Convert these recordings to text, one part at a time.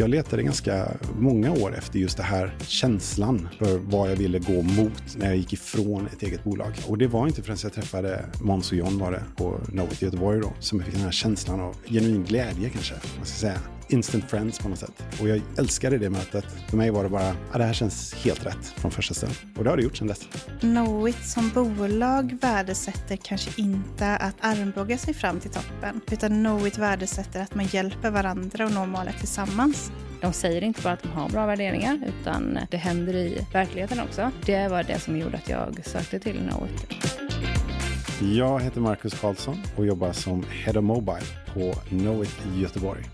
jag letade ganska många år efter just det här känslan för vad jag ville gå mot när jag gick ifrån ett eget bolag. Och det var inte förrän jag träffade Måns och John var det på Knowit i Göteborg då, som jag fick den här känslan av genuin glädje kanske, man ska säga instant friends på något sätt. Och jag älskade det mötet. För mig var det bara, ja, det här känns helt rätt från första stund. Och det har det gjort sedan dess. Knowit som bolag värdesätter kanske inte att armbåga sig fram till toppen, utan Knowit värdesätter att man hjälper varandra att nå målet tillsammans. De säger inte bara att de har bra värderingar, utan det händer i verkligheten också. Det var det som gjorde att jag sökte till Knowit. Jag heter Marcus Karlsson och jobbar som Head of Mobile på Knowit i Göteborg.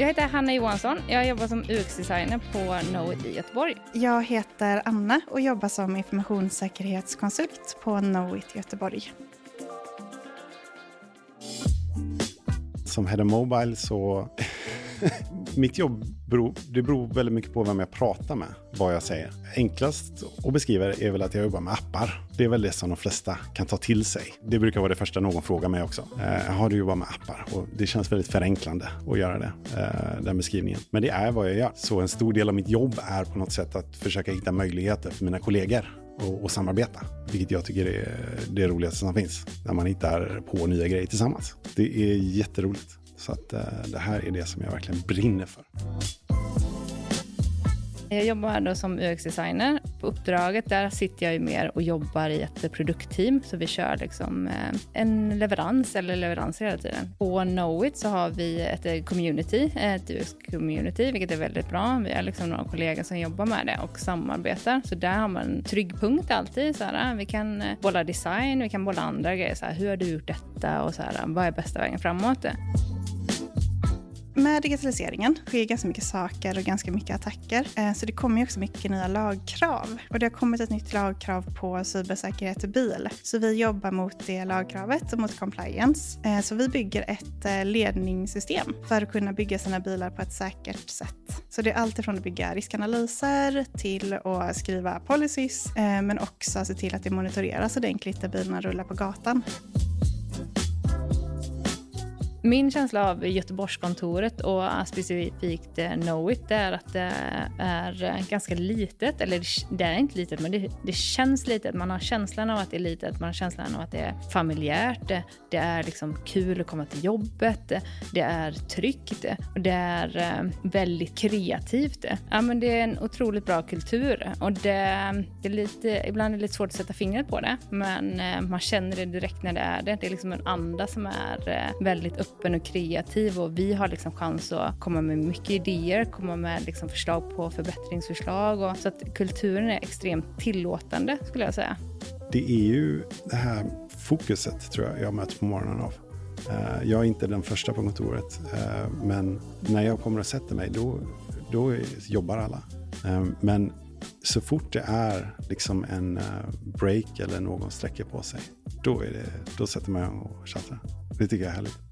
Jag heter Hanna Johansson. Jag jobbar som UX-designer på Knowit i Göteborg. Jag heter Anna och jobbar som informationssäkerhetskonsult på Knowit i Göteborg. Som Head of Mobile så mitt jobb beror, det beror väldigt mycket på vem jag pratar med, vad jag säger. Enklast att beskriva det är väl att jag jobbar med appar. Det är väl det som de flesta kan ta till sig. Det brukar vara det första någon frågar mig också. Eh, har du jobbat med appar? Och det känns väldigt förenklande att göra det, eh, den beskrivningen. Men det är vad jag gör. Så en stor del av mitt jobb är på något sätt att försöka hitta möjligheter för mina kollegor och, och, samarbeta. Vilket jag tycker är det roligaste som finns. När man hittar på nya grejer tillsammans. Det är jätteroligt. Så att eh, det här är det som jag verkligen brinner för. Jag jobbar då som UX-designer. På uppdraget där sitter jag ju mer och jobbar i ett produktteam. Så vi kör liksom eh, en leverans eller leveranser hela tiden. På Knowit så har vi ett eh, community, ett UX-community, vilket är väldigt bra. Vi har liksom några kollegor som jobbar med det och samarbetar. Så där har man en trygg punkt alltid. Så här, vi kan eh, bolla design, vi kan bolla andra grejer. Så här, hur har du gjort detta och så här, vad är bästa vägen framåt? Med digitaliseringen sker ganska mycket saker och ganska mycket attacker. Eh, så det kommer ju också mycket nya lagkrav. Och det har kommit ett nytt lagkrav på cybersäkerhet i bil. Så vi jobbar mot det lagkravet och mot compliance. Eh, så vi bygger ett eh, ledningssystem för att kunna bygga sina bilar på ett säkert sätt. Så det är allt ifrån att bygga riskanalyser till att skriva policies, men också se till att det monitoreras ordentligt där bilarna rullar på gatan. Min känsla av Göteborgskontoret och specifikt eh, Knowit är att det är ganska litet. Eller det är inte litet, men det, det, känns litet. Man har känslan av att det är litet, man har känslan av att det är familjärt. Det, är liksom kul att komma till jobbet. Det är tryggt och det är eh, väldigt kreativt. Ja, men det är en otroligt bra kultur och det, det är lite, ibland är det lite svårt att sätta fingret på det, men eh, man känner det direkt när det är det. Det är liksom en anda som är väldigt öppen och kreativ och vi har liksom chans att komma med mycket idéer, komma med liksom förslag på förbättringsförslag. Och, så att kulturen är extremt tillåtande skulle jag säga. Det är ju det här fokuset tror jag jag möter på morgonen av. Eh, jag är inte den första på kontoret, eh, men när jag kommer och sätter mig då, då jobbar alla. Eh, men så fort det är liksom en break eller någon sträcker på sig, då, är det, då sätter man igång och chattar. Det tycker jag är härligt.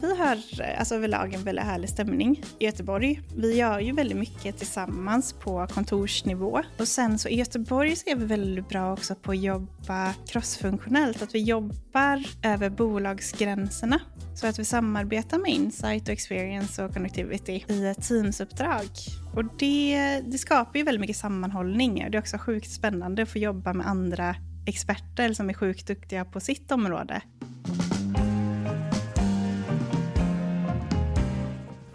Vi har alltså överlag en väldigt härlig stämning i Göteborg. Vi gör ju väldigt mycket tillsammans på kontorsnivå. Och sen så i Göteborg så är vi väldigt bra också på att jobba crossfunktionellt. Att vi jobbar över bolagsgränserna. Så att vi samarbetar med Insight och Experience och Connectivity i ett teamsuppdrag. Och det, det skapar ju väldigt mycket sammanhållning. Det är också sjukt spännande att få jobba med andra experter som är sjukt duktiga på sitt område.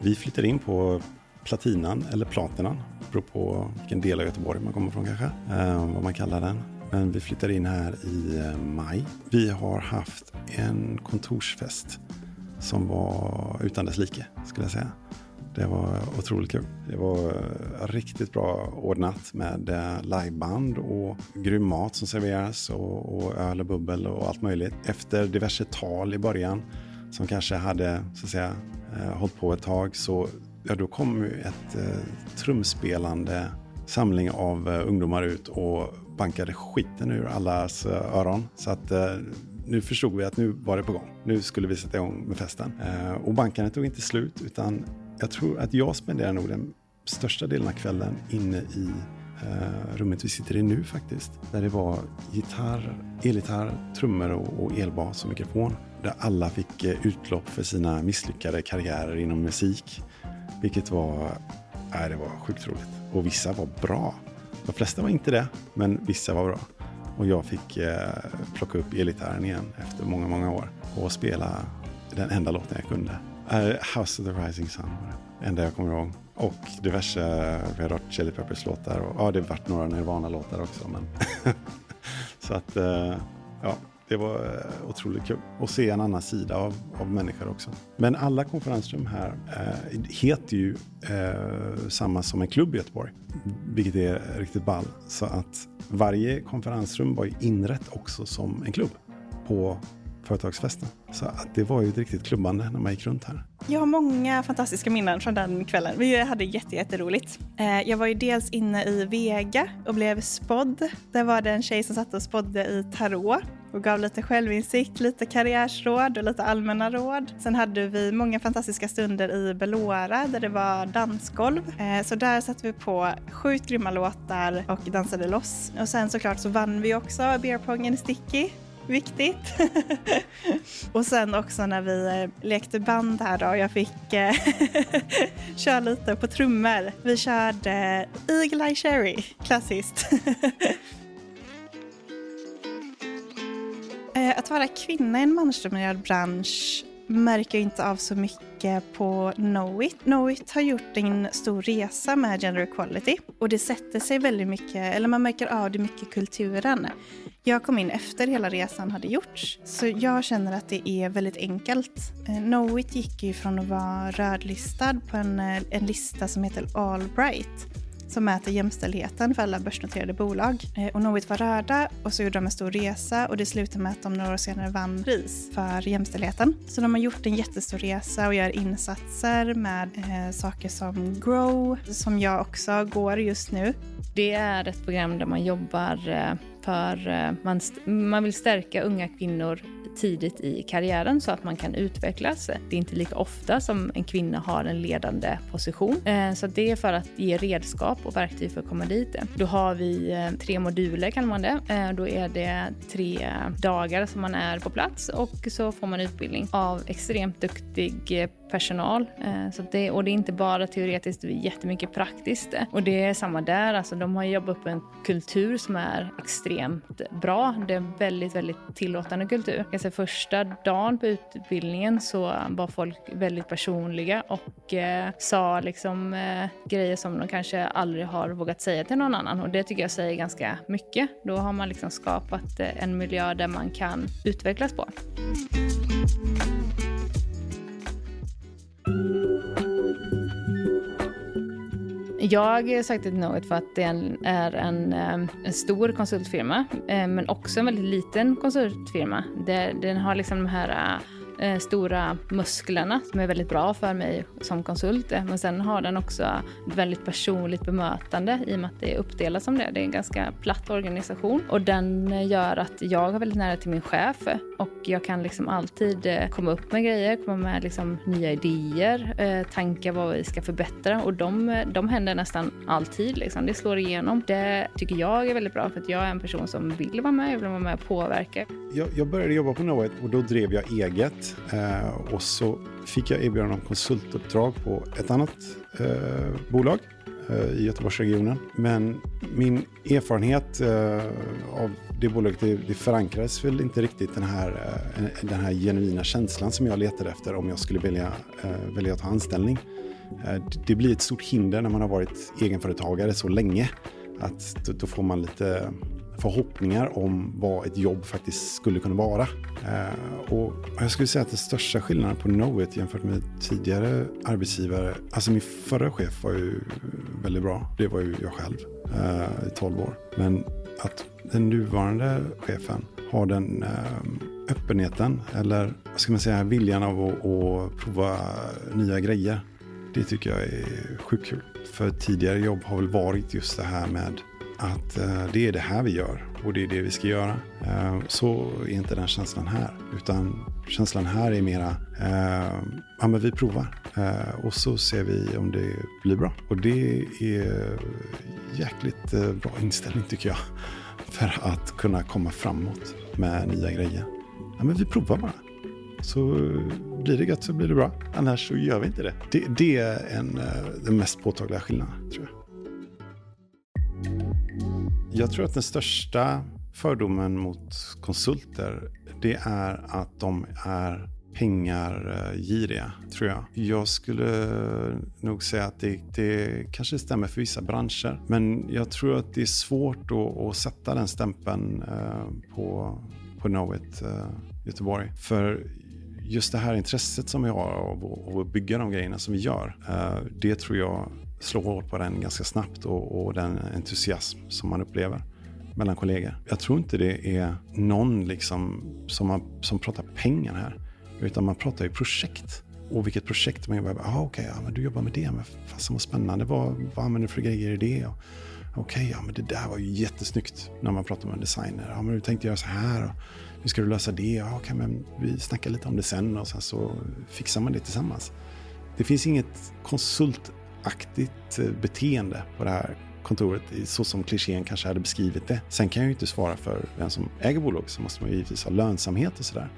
Vi flyttar in på Platinan eller Platinan. Beror på vilken del av Göteborg man kommer från kanske. Eh, vad man kallar den. Men vi flyttar in här i eh, maj. Vi har haft en kontorsfest som var utan dess like skulle jag säga. Det var otroligt kul. Det var eh, riktigt bra ordnat med liveband och grym mat som serveras och, och öl och bubbel och allt möjligt. Efter diverse tal i början som kanske hade så att säga eh, hållit på ett tag så ja, då kom ett eh, trumspelande samling av eh, ungdomar ut och bankade skiten ur allas eh, öron. Så att eh, nu förstod vi att nu var det på gång. Nu skulle vi sätta igång med festen. Eh, och bankandet tog inte slut utan jag tror att jag spenderade nog den största delen av kvällen inne i eh, rummet vi sitter i nu faktiskt. Där det var gitarr, elgitarr, trummor och, och elbas och mikrofon där alla fick eh, utlopp för sina misslyckade karriärer inom musik. Vilket var äh, det var sjukt roligt. Och vissa var bra. De flesta var inte det, men vissa var bra. Och jag fick eh, plocka upp elgitarren igen efter många, många år och spela den enda låten jag kunde. Uh, House of the Rising Sun var det enda jag kommer ihåg. Och diverse eh, Red Hot Chili Peppers-låtar. Och, ja, det vart varit några Nirvana-låtar också. Men så att, uh, ja, det var eh, otroligt kul att se en annan sida av, av människor också. Men alla konferensrum här eh, heter ju eh, samma som en klubb i Göteborg, vilket är riktigt ball. Så att varje konferensrum var ju inrätt också som en klubb på företagsfesten. Så det var ju ett riktigt klubbande när man gick runt här. Jag har många fantastiska minnen från den kvällen. Vi hade jätteroligt. Eh, jag var ju dels inne i Vega och blev spådd. Där var det en tjej som satt och spådde i tarot och gav lite självinsikt, lite karriärsråd och lite allmänna råd. Sen hade vi många fantastiska stunder i Belora där det var dansgolv. Eh, så där satte vi på sjukt grymma låtar och dansade loss. Och sen såklart så vann vi också beerpongen i Sticky viktigt. och sen också när vi eh, lekte band här då, jag fick eh, köra lite på trummor. Vi körde Eagle Eye Cherry, klassiskt. att vara kvinna i en mansdominerad bransch märker jag inte av så mycket på Knowit. Knowit har gjort en stor resa med gender equality och det sätter sig väldigt mycket, eller man märker av det mycket i kulturen. Jag kom in efter hela resan hade gjorts, så jag känner att det är väldigt enkelt. Eh, Knowit gick ju från att vara rödlistad på en, eh, en lista som heter Allbright som mäter jämställdheten för alla börsnoterade bolag. Eh, och Knowit var röda och så gjorde de en stor resa och det slutade med att de några år senare vann pris för jämställdheten. Så de har gjort en jättestor resa och gör insatser med eh, saker som Grow, som jag också går just nu. Det är ett program där man jobbar eh, för eh, man, man vill stärka unga kvinnor tidigt i karriären så att man kan utvecklas. Det är inte lika ofta som en kvinna har en ledande position. Eh, så det är för att ge redskap och verktyg för att komma dit. Då har vi eh, tre moduler kallar man det. Då är det tre dagar som man är på plats och så får man utbildning av extremt duktig personal. Så det, och det är inte bara teoretiskt, det är jättemycket praktiskt. Och det är samma där, alltså de har jobbat upp en kultur som är extremt extremt bra. Det är en väldigt, väldigt tillåtande kultur. Alltså första dagen på utbildningen så var folk väldigt personliga och eh, sa liksom eh, grejer som de kanske aldrig har vågat säga till någon annan. Och det tycker jag säger ganska mycket. Då har man liksom skapat eh, en miljö där man kan utvecklas på. Jag har sagt till Knowit för att det är en, eh, en stor konsultfirma, eh, men också en väldigt liten konsultfirma. Den har liksom de här eh, eh, stora musklerna som är väldigt bra för mig som konsult. Eh, men sen har den också ett väldigt personligt bemötande i och med att det är uppdelat som det. Det är en ganska platt organisation och den eh, gör att jag har väldigt nära till min chef och jag kan liksom alltid eh, komma upp med grejer, komma med liksom nya idéer, eh, tankar vad vi ska förbättra och de, eh, de händer nästan alltid. Liksom. Det slår igenom. Det tycker jag är väldigt bra för att jag är en person som vill vara med, jag vill vara med och påverka. Jag, jag började jobba på Knowit och då drev jag eget eh, och så fick jag erbjudande om konsultuppdrag på ett annat eh, bolag eh, i Göteborgsregionen. Men min erfarenhet eh, av det bolaget, det, det förankrades väl inte riktigt den här, eh, den här genuina känslan som jag letade efter om jag skulle välja, eh, välja att ta anställning. Eh, det blir ett stort hinder när man har varit egenföretagare så länge. Att då får man lite förhoppningar om vad ett jobb faktiskt skulle kunna vara. Eh, och jag skulle säga att den största skillnaden på Knowit jämfört med tidigare arbetsgivare, alltså min förra chef var ju väldigt bra, det var ju jag själv eh, i 12 år. Men att den nuvarande chefen har den eh, öppenheten, eller vad ska man säga, viljan av att, att prova nya grejer. Det tycker jag är sjukt kul. För tidigare jobb har väl varit just det här med att eh, det är det här vi gör och det är det vi ska göra. Eh, så är inte den känslan här. Utan känslan här är mera, eh, ja men vi provar. Och så ser vi om det blir bra. Och det är jäkligt bra inställning tycker jag. För att kunna komma framåt med nya grejer. Ja men vi provar bara. Så blir det gött så blir det bra. Annars så gör vi inte det. Det, det är en, den mest påtagliga skillnaden, tror jag. Jag tror att den största fördomen mot konsulter, det är att de är pengargiriga, eh, tror jag. Jag skulle nog säga att det, det kanske stämmer för vissa branscher. Men jag tror att det är svårt att, att sätta den stämpeln eh, på, på Knowit eh, Göteborg. För just det här intresset som vi har av att bygga de grejerna som vi gör, eh, det tror jag slå hårt på den ganska snabbt och, och den entusiasm som man upplever mellan kollegor. Jag tror inte det är någon liksom som, har, som pratar pengar här. Utan man pratar ju projekt. Och vilket projekt man jobbar med. Ah, Okej, okay, ja, du jobbar med det. Men fasen vad spännande. Vad, vad använder du för grejer i det? Okej, okay, ja men det där var ju jättesnyggt när man pratar med en designer. Ja, men du tänkte göra så här. Och hur ska du lösa det? Ja, okay, men vi snackar lite om det sen och sen så fixar man det tillsammans. Det finns inget konsult aktigt eh, beteende på det här kontoret så som klichén kanske hade beskrivit det. Sen kan jag ju inte svara för vem som äger bolaget så måste man ju givetvis ha lönsamhet och sådär.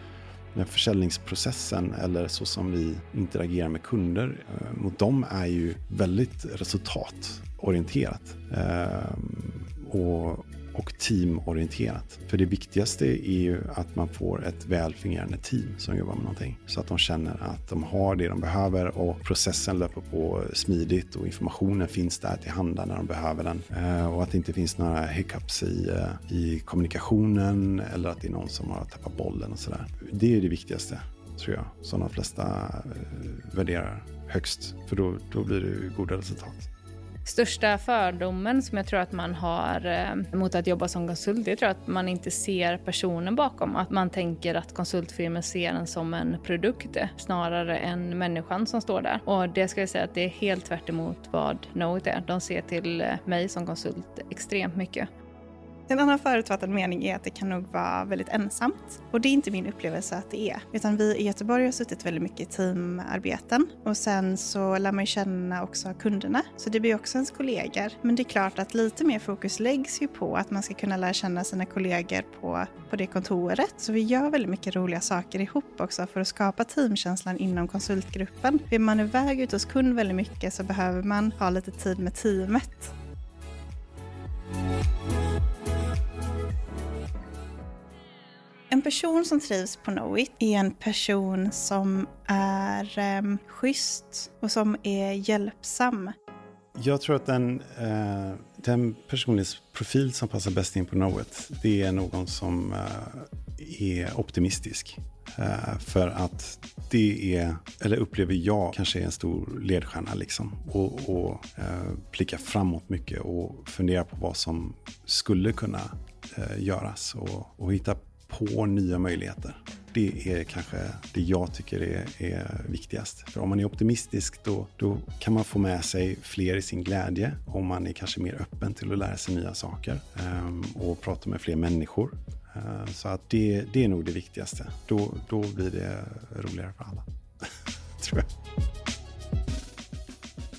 Men försäljningsprocessen eller så som vi interagerar med kunder eh, mot dem är ju väldigt resultatorienterat. Eh, och och teamorienterat. För det viktigaste är ju att man får ett väl fungerande team som jobbar med någonting. Så att de känner att de har det de behöver och processen löper på smidigt och informationen finns där till handa när de behöver den. Eh, och att det inte finns några hiccups i, eh, i kommunikationen eller att det är någon som har tappat bollen och sådär. Det är det viktigaste, tror jag, som de flesta eh, värderar högst. För då, då blir det goda resultat. Största fördomen som jag tror att man har eh, mot att jobba som konsult, det tror jag att man inte ser personen bakom. Att man tänker att konsultfirmor ser en som en produkt snarare än människan som står där. Och det ska jag säga att det är helt tvärt vad Knowit är. De ser till eh, mig som konsult extremt mycket. En annan förutfattad mening är att det kan nog vara väldigt ensamt. Och det är inte min upplevelse att det är. Utan vi i Göteborg har suttit väldigt mycket i teamarbeten. Och sen så lär man ju känna också kunderna. Så det blir också ens kollegor. Men det är klart att lite mer fokus läggs ju på att man ska kunna lära känna sina kollegor på, på det kontoret. Så vi gör väldigt mycket roliga saker ihop också för att skapa teamkänslan inom konsultgruppen. Är man iväg ute hos kund väldigt mycket så behöver man ha lite tid med teamet. En person som trivs på Knowit är en person som är eh, schysst och som är hjälpsam. Jag tror att den, eh, den personlighetsprofil som passar bäst in på Knowit, det är någon som eh, är optimistisk. Eh, för att det är, eller upplever jag, kanske är en stor ledstjärna liksom. Och, och eh, blicka framåt mycket och fundera på vad som skulle kunna eh, göras och, och hitta på nya möjligheter. Det är kanske det jag tycker är, är viktigast. För om man är optimistisk då, då kan man få med sig fler i sin glädje. Om man är kanske mer öppen till att lära sig nya saker um, och prata med fler människor. Ehm, så att det, det är nog det viktigaste. Då, då blir det roligare för alla. Tror jag.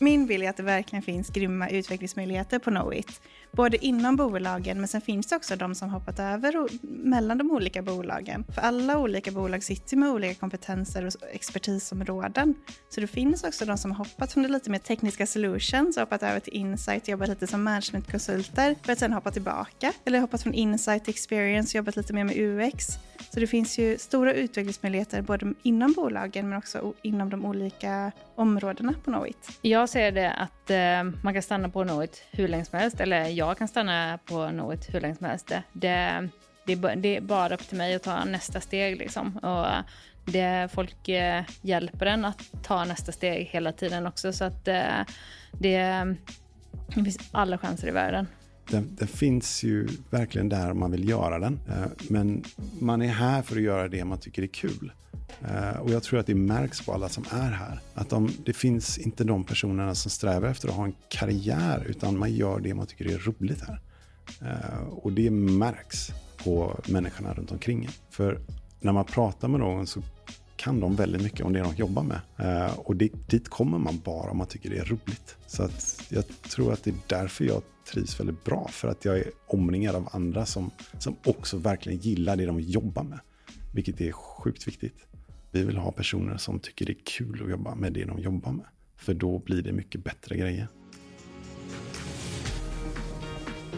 Min bild är att det verkligen finns grymma utvecklingsmöjligheter på Knowit både inom bolagen men sen finns det också de som hoppat över och, mellan de olika bolagen. För alla olika bolag sitter med olika kompetenser och expertisområden. Så det finns också de som har hoppat från det lite mer tekniska solutions och hoppat över till insight, jobbat lite som managementkonsulter för att sen hoppa tillbaka. Eller hoppat från insight till experience och jobbat lite mer med UX. Så det finns ju stora utvecklingsmöjligheter både inom bolagen men också inom de olika områdena på Knowit. Jag ser det att eh, man kan stanna på Knowit hur länge som helst, eller jag jag kan stanna på något hur länge som helst. Det, det, det, är bara upp till mig att ta nästa steg liksom. Och det, folk eh, hjälper en att ta nästa steg hela tiden också så att eh, det, det finns alla chanser i världen. Den, den, finns ju verkligen där om man vill göra den. Eh, men man är här för att göra det man tycker är kul. Eh, och jag tror att det märks på alla som är här. Att de, det finns inte de personerna som strävar efter att ha en karriär, utan man gör det man tycker är roligt här. Eh, och det märks på människorna runt omkring För när man pratar med någon så kan de väldigt mycket om det de jobbar med. Eh, och det, dit kommer man bara om man tycker det är roligt. Så att jag tror att det är därför jag trivs väldigt bra. För att jag är omringad av andra som, som också verkligen gillar det de jobbar med. Vilket är sjukt viktigt. Vi vill ha personer som tycker det är kul att jobba med det de jobbar med. För då blir det mycket bättre grejer.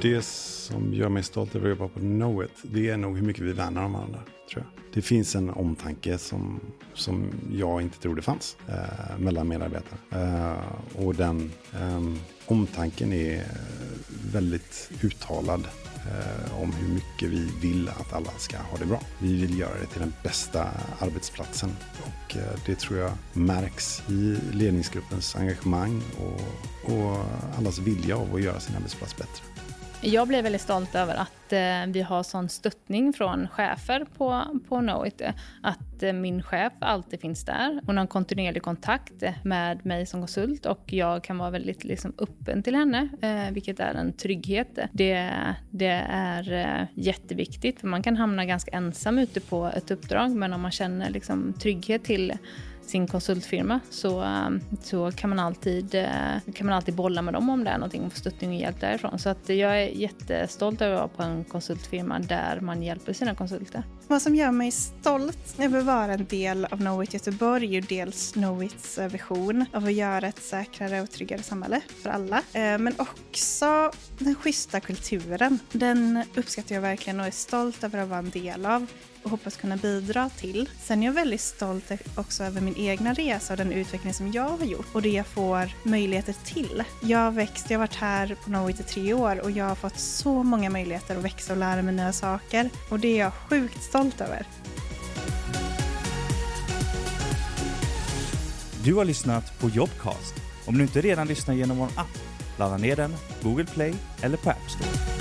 Det som gör mig stolt över att jobba på Knowit, det är nog hur mycket vi värnar om varandra. Tror jag. Det finns en omtanke som, som jag inte trodde fanns eh, mellan medarbetare. Eh, och den eh, omtanken är väldigt uttalad eh, om hur mycket vi vill att alla ska ha det bra. Vi vill göra det till den bästa arbetsplatsen och eh, det tror jag märks i ledningsgruppens engagemang och, och allas vilja av att göra sin arbetsplats bättre. Jag blev väldigt stolt över att eh, vi har sån stöttning från chefer på, på Knowit. Att eh, min chef alltid finns där. Hon har en kontinuerlig kontakt med mig som konsult och jag kan vara väldigt liksom, öppen till henne, eh, vilket är en trygghet. Det, det är eh, jätteviktigt, för man kan hamna ganska ensam ute på ett uppdrag, men om man känner liksom, trygghet till sin konsultfirma så, ehm, så kan, man alltid, eh, kan man alltid bolla med dem om det är någonting och få stöttning och hjälp därifrån. Så att jag är jättestolt över att vara på en konsultfirma där man hjälper sina konsulter. Vad som gör mig stolt över att vara en del av Knowit Göteborg är dels Knowits eh, vision av att göra ett säkrare och tryggare samhälle för alla. Eh, men också den schyssta kulturen. Den uppskattar jag verkligen och är stolt över att vara en del av och hoppas kunna bidra till. Sen är jag väldigt stolt också över min egna resa och den utveckling som jag har gjort och det jag får möjligheter till. Jag har växt, jag har varit här på Knowit i tre år och jag har fått så många möjligheter att växa och lära mig nya saker och det är jag sjukt stolt över. Du har lyssnat på Jobcast. Om du inte redan lyssnar genom vår app, ladda ner den, Google Play eller på App Store.